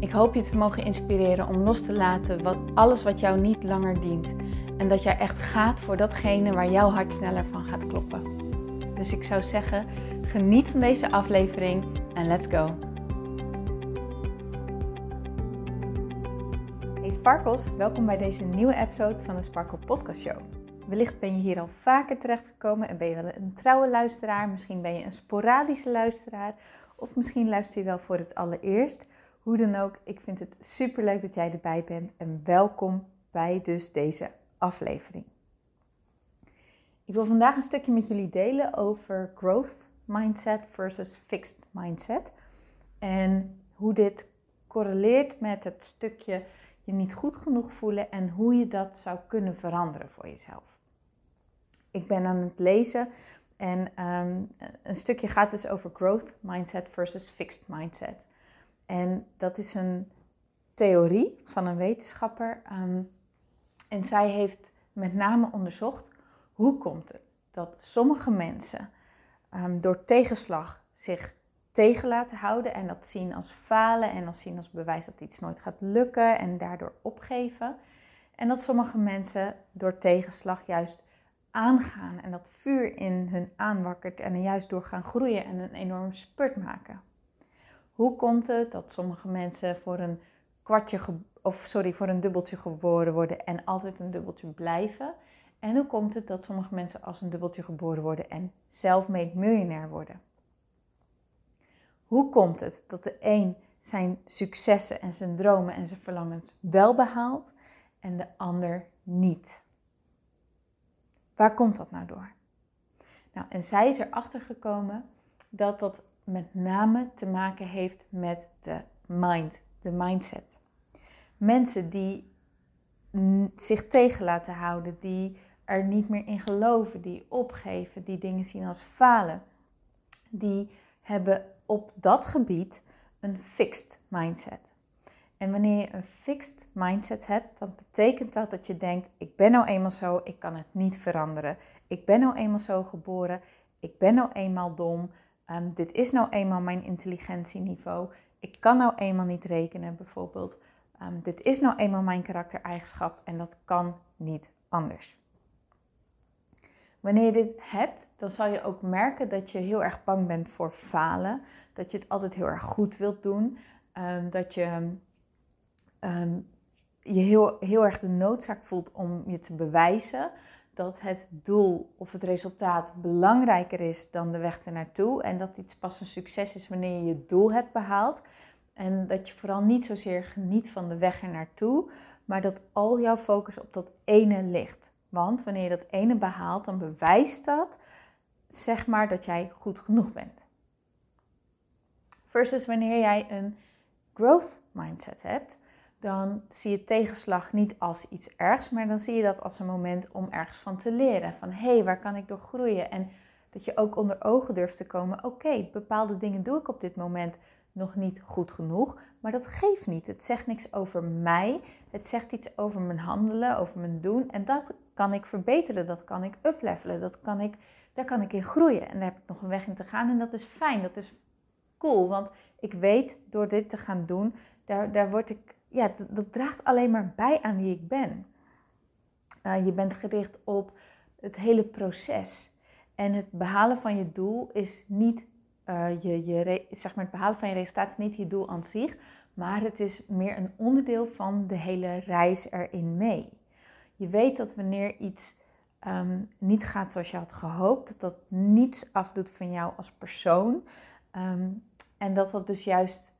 Ik hoop je te mogen inspireren om los te laten wat, alles wat jou niet langer dient. En dat jij echt gaat voor datgene waar jouw hart sneller van gaat kloppen. Dus ik zou zeggen, geniet van deze aflevering en let's go. Hey Sparkles, welkom bij deze nieuwe episode van de Sparkle Podcast Show. Wellicht ben je hier al vaker terechtgekomen en ben je wel een trouwe luisteraar. Misschien ben je een sporadische luisteraar. Of misschien luister je wel voor het allereerst. Hoe dan ook, ik vind het super leuk dat jij erbij bent en welkom bij dus deze aflevering. Ik wil vandaag een stukje met jullie delen over growth mindset versus fixed mindset. En hoe dit correleert met het stukje je niet goed genoeg voelen en hoe je dat zou kunnen veranderen voor jezelf. Ik ben aan het lezen en ehm, een stukje gaat dus over growth mindset versus fixed mindset. En dat is een theorie van een wetenschapper. Ehm, en zij heeft met name onderzocht hoe komt het dat sommige mensen um, door tegenslag zich tegen laten houden en dat zien als falen en dat zien als bewijs dat iets nooit gaat lukken en daardoor opgeven. En dat sommige mensen door tegenslag juist aangaan en dat vuur in hun aanwakkert en er juist door gaan groeien en een enorm spurt maken. Hoe komt het dat sommige mensen voor een kwartje of sorry, voor een dubbeltje geboren worden en altijd een dubbeltje blijven? En hoe komt het dat sommige mensen als een dubbeltje geboren worden en self-made miljonair worden? Hoe komt het dat de een zijn successen en zijn dromen en zijn verlangens wel behaalt en de ander niet? Waar komt dat nou door? Nou, en zij is erachter gekomen dat dat met name te maken heeft met de mind, de mindset. Mensen die zich tegen laten houden, die er niet meer in geloven, die opgeven, die dingen zien als falen, die hebben op dat gebied een fixed mindset. En wanneer je een fixed mindset hebt, dan betekent dat dat je denkt: ik ben nou eenmaal zo, ik kan het niet veranderen. Ik ben nou eenmaal zo geboren, ik ben nou eenmaal dom. Ehm, dit is nou eenmaal mijn intelligentieniveau. Ik kan nou eenmaal niet rekenen, bijvoorbeeld. Um, dit is nou eenmaal mijn karaktereigenschap en dat kan niet anders. Wanneer je dit hebt, dan zal je ook merken dat je heel erg bang bent voor falen. Dat je het altijd heel erg goed wilt doen. Um, dat je je heel, heel erg de noodzaak voelt om je te bewijzen dat het doel of het resultaat belangrijker is dan de weg ernaartoe. En dat iets pas een succes is wanneer je je doel hebt behaald. En dat je vooral niet zozeer geniet van de weg ernaartoe, maar dat al jouw focus op dat ene ligt. Want wanneer je dat ene behaalt, dan bewijst dat, zeg maar, dat jij goed genoeg bent. Versus wanneer jij een growth mindset hebt, dan zie je tegenslag niet als iets ergs, maar dan zie je dat als een moment om ergens van te leren. Van hé, hey, waar kan ik door groeien? En dat je ook onder ogen durft te komen. Oké, bepaalde dingen doe ik op dit moment nog niet goed genoeg, maar dat geeft niet. Het zegt niks over mij. Het zegt iets over mijn handelen, over mijn doen. En dat kan ik verbeteren, dat kan ik uplevelen, dat kan ik, daar kan ik in groeien. En daar heb ik nog een weg in te gaan en dat is fijn, dat is cool. Want ik weet door dit te gaan doen, daar, daar word ik ja, dat, draagt alleen maar bij aan wie ik ben. Uh, je bent gericht op het hele proces. En het behalen van je doel is niet uh, je, je, zeg maar het behalen van je resultaat is niet je doel aan zich, maar het is meer een onderdeel van de hele reis erin mee. Je weet dat wanneer iets um, niet gaat zoals je had gehoopt, dat dat niets afdoet van jou als persoon. Um, en dat dat dus juist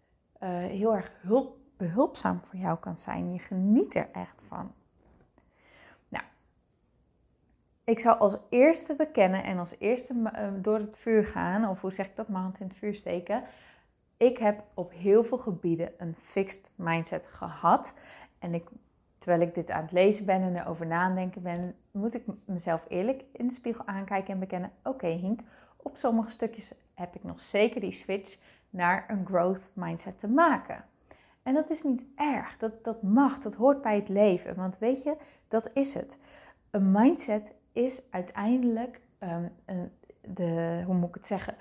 uh, heel erg hulp behulpzaam voor jou kan zijn. Je geniet er echt van. Nou, ik zou als eerste bekennen en als eerste eh, door het vuur gaan, of hoe zeg ik dat, mijn hand in het vuur steken. ik heb op heel veel gebieden een fixed mindset gehad. En ik, terwijl ik dit aan het lezen ben en erover nadenken ben, moet ik mezelf eerlijk in de spiegel aankijken en bekennen: oké, Hink, op sommige stukjes heb ik nog zeker die switch naar een growth mindset te maken. En dat is niet erg, dat, dat mag, dat hoort bij het leven. Want weet je, dat is het. Een mindset is uiteindelijk um, een, de, hoe moet ik het zeggen,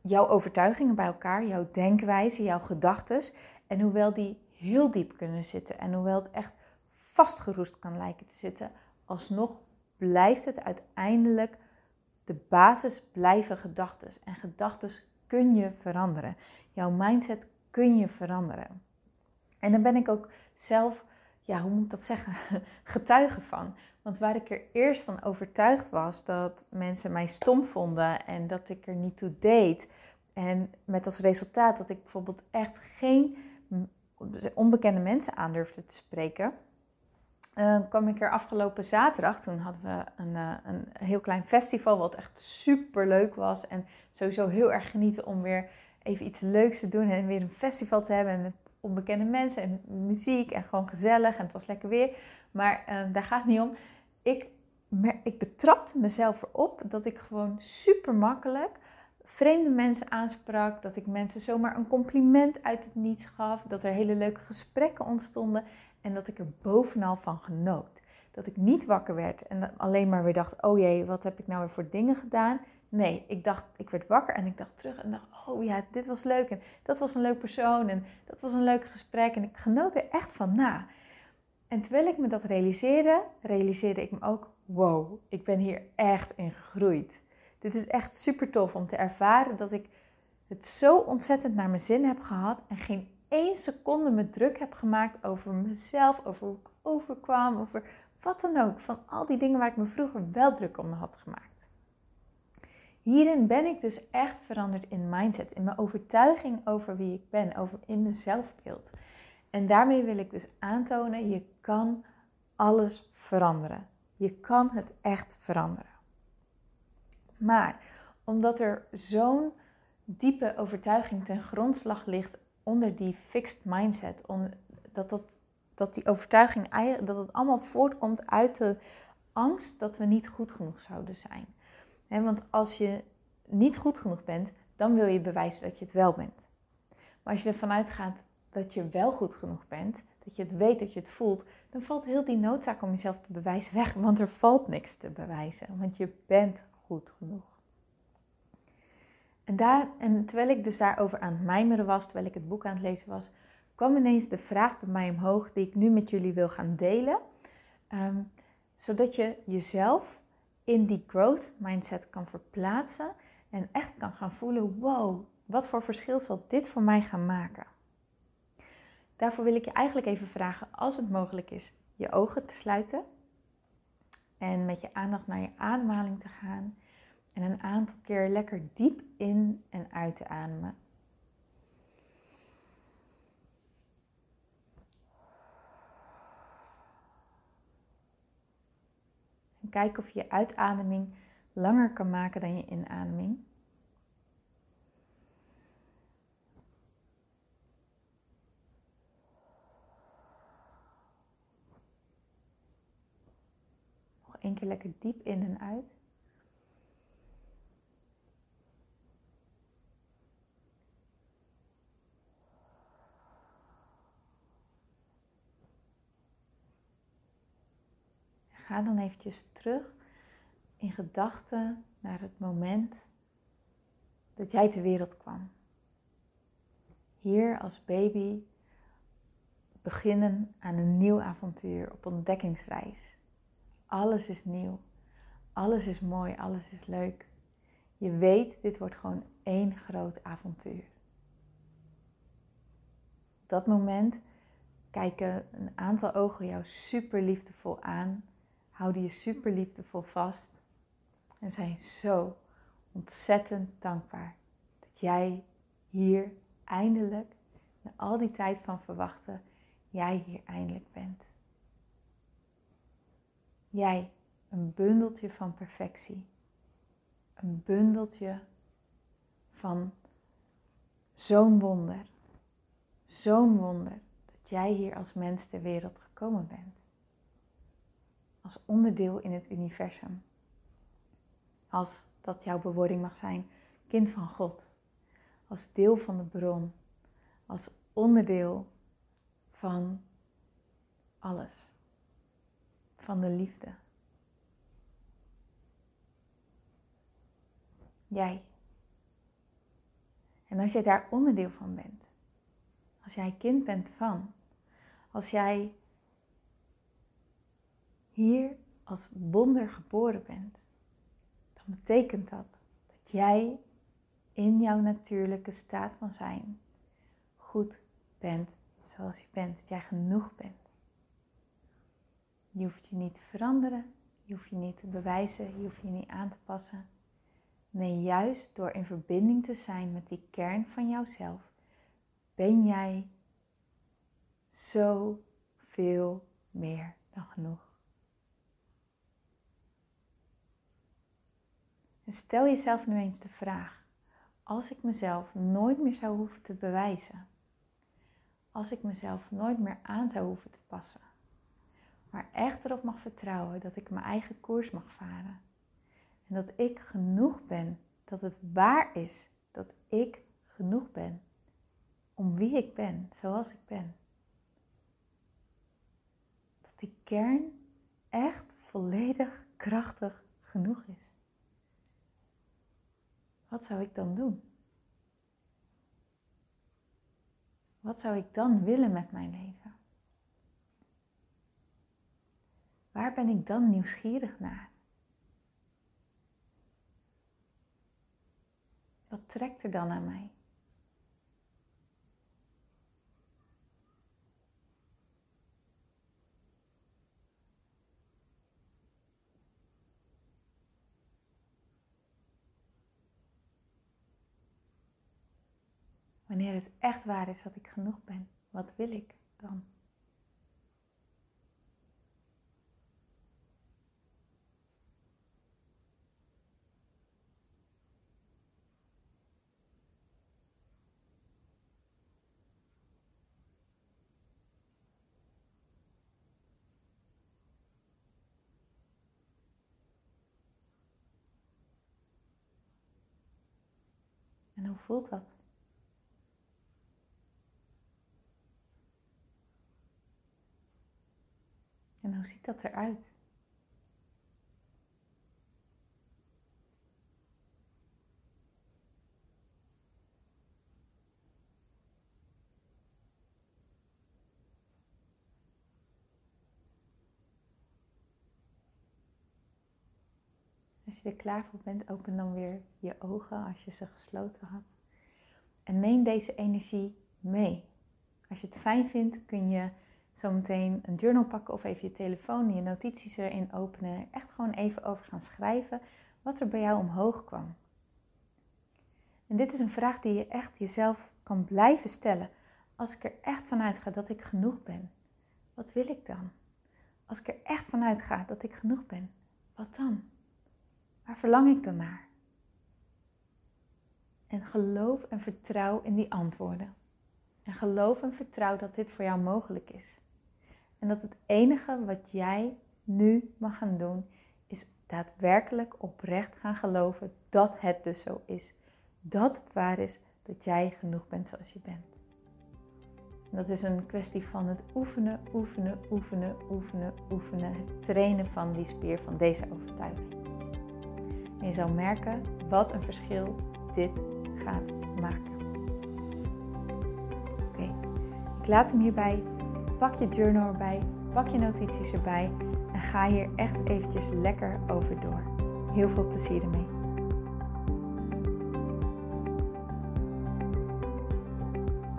jouw overtuigingen bij elkaar, jouw denkwijze, jouw gedachten. En hoewel die heel diep kunnen zitten en hoewel het echt vastgeroest kan lijken te zitten, alsnog blijft het uiteindelijk de basis blijven gedachten. En gedachten kun je veranderen. Jouw mindset kun je veranderen. En dan ben ik ook zelf, ja, hoe moet ik dat zeggen, getuige van. Want waar ik er eerst van overtuigd was dat mensen mij stom vonden en dat ik er niet toe deed. En met als resultaat dat ik bijvoorbeeld echt geen onbekende mensen aan durfde te spreken. Uh, kwam ik er afgelopen zaterdag, toen hadden we een, uh, een heel klein festival, wat echt super leuk was. En sowieso heel erg genieten om weer even iets leuks te doen en weer een festival te hebben met onbekende mensen en muziek en gewoon gezellig. En het was lekker weer. Maar uh, daar gaat het niet om ik, ik betrapte mezelf erop dat ik gewoon super makkelijk vreemde mensen aansprak. Dat ik mensen zomaar een compliment uit het niets gaf. Dat er hele leuke gesprekken ontstonden. En dat ik er bovenal van genoot. Dat ik niet wakker werd en alleen maar weer dacht: oh jee, wat heb ik nou weer voor dingen gedaan? Nee, ik dacht, ik werd wakker en ik dacht terug en dacht: oh ja, dit was leuk en dat was een leuk persoon en dat was een leuk gesprek. En ik genoot er echt van na. En terwijl ik me dat realiseerde, realiseerde ik me ook, wow, ik ben hier echt in gegroeid. Dit is echt super tof om te ervaren dat ik het zo ontzettend naar mijn zin heb gehad en geen één seconde me druk heb gemaakt over mezelf, over hoe ik overkwam, over wat dan ook. Van al die dingen waar ik me vroeger wel druk om had gemaakt. Hierin ben ik dus echt veranderd in mindset, in mijn overtuiging over wie ik ben, over in mijn zelfbeeld. En daarmee wil ik dus aantonen, je kan alles veranderen. Je kan het echt veranderen. Maar omdat er zo'n diepe overtuiging ten grondslag ligt onder die fixed mindset, dat, dat, dat die overtuiging dat het allemaal voortkomt uit de angst dat we niet goed genoeg zouden zijn. Want als je niet goed genoeg bent, dan wil je bewijzen dat je het wel bent. Maar als je ervan uitgaat dat je wel goed genoeg bent, dat je het weet, dat je het voelt, dan valt heel die noodzaak om jezelf te bewijzen weg. Want er valt niks te bewijzen, want je bent goed genoeg. En, daar, en terwijl ik dus daarover aan het mijmeren was, terwijl ik het boek aan het lezen was, kwam ineens de vraag bij mij omhoog die ik nu met jullie wil gaan delen. Ehm, zodat je jezelf in die growth mindset kan verplaatsen en echt kan gaan voelen: wow, wat voor verschil zal dit voor mij gaan maken? Daarvoor wil ik je eigenlijk even vragen, als het mogelijk is, je ogen te sluiten. En met je aandacht naar je ademhaling te gaan. En een aantal keer lekker diep in en uit te ademen. En kijk of je uitademing langer kan maken dan je inademing. Eén keer lekker diep in en uit. Ga dan eventjes terug in gedachten naar het moment dat jij ter wereld kwam. Hier als baby beginnen aan een nieuw avontuur op ontdekkingsreis. Alles is nieuw. Alles is mooi, alles is leuk. Je weet, dit wordt gewoon één groot avontuur. Op dat moment kijken een aantal ogen jou super liefdevol aan, houden je super liefdevol vast en zijn zo ontzettend dankbaar dat jij hier eindelijk, na al die tijd van verwachten, jij hier eindelijk bent. Jij, een bundeltje van perfectie. Een bundeltje van zo'n wonder. Zo'n wonder dat jij hier als mens ter wereld gekomen bent. Als onderdeel in het universum. Als dat jouw bewoording mag zijn, kind van God. Als deel van de bron. Als onderdeel van alles. Van de liefde. Jij. En als jij daar onderdeel van bent, als jij kind bent van, als jij hier als wonder geboren bent, dan betekent dat dat jij in jouw natuurlijke staat van zijn goed bent zoals je bent, dat jij genoeg bent. Je hoeft je niet te veranderen, je hoeft je niet te bewijzen, je hoeft je niet aan te passen. Nee, juist door in verbinding te zijn met die kern van jouzelf, ben jij zo veel meer dan genoeg. En stel jezelf nu eens de vraag: als ik mezelf nooit meer zou hoeven te bewijzen, als ik mezelf nooit meer aan zou hoeven te passen, maar echt erop mag vertrouwen dat ik mijn eigen koers mag varen en dat ik genoeg ben, dat het waar is dat ik genoeg ben om wie ik ben, zoals ik ben. Dat die kern echt volledig krachtig genoeg is. Wat zou ik dan doen? Wat zou ik dan willen met mijn leven? Waar ben ik dan nieuwsgierig naar? Wat trekt er dan aan mij? Wanneer het echt waar is dat ik genoeg ben, wat wil ik dan? En hoe voelt dat? En hoe ziet dat eruit? Als je er klaar voor bent, open dan weer je ogen als je ze gesloten had. En neem deze energie mee. Als je het fijn vindt, kun je zometeen een journal pakken of even je telefoon je notities erin openen. Echt gewoon even over gaan schrijven wat er bij jou omhoog kwam. En dit is een vraag die je echt jezelf kan blijven stellen. Als ik er echt vanuit ga dat ik genoeg ben, wat wil ik dan? Als ik er echt vanuit ga dat ik genoeg ben, wat dan? Waar verlang ik dan naar? En geloof en vertrouw in die antwoorden. En geloof en vertrouw dat dit voor jou mogelijk is. En dat het enige wat jij nu mag gaan doen, is daadwerkelijk oprecht gaan geloven dat het dus zo is. Dat het waar is dat jij genoeg bent zoals je bent. En dat is een kwestie van het oefenen, oefenen, oefenen, oefenen, oefenen. Het trainen van die spier van deze overtuiging. En je zal merken wat een verschil dit gaat maken. Oké, ik laat hem hierbij. Pak je journal erbij, pak je notities erbij en ga hier echt eventjes lekker over door. Heel veel plezier ermee.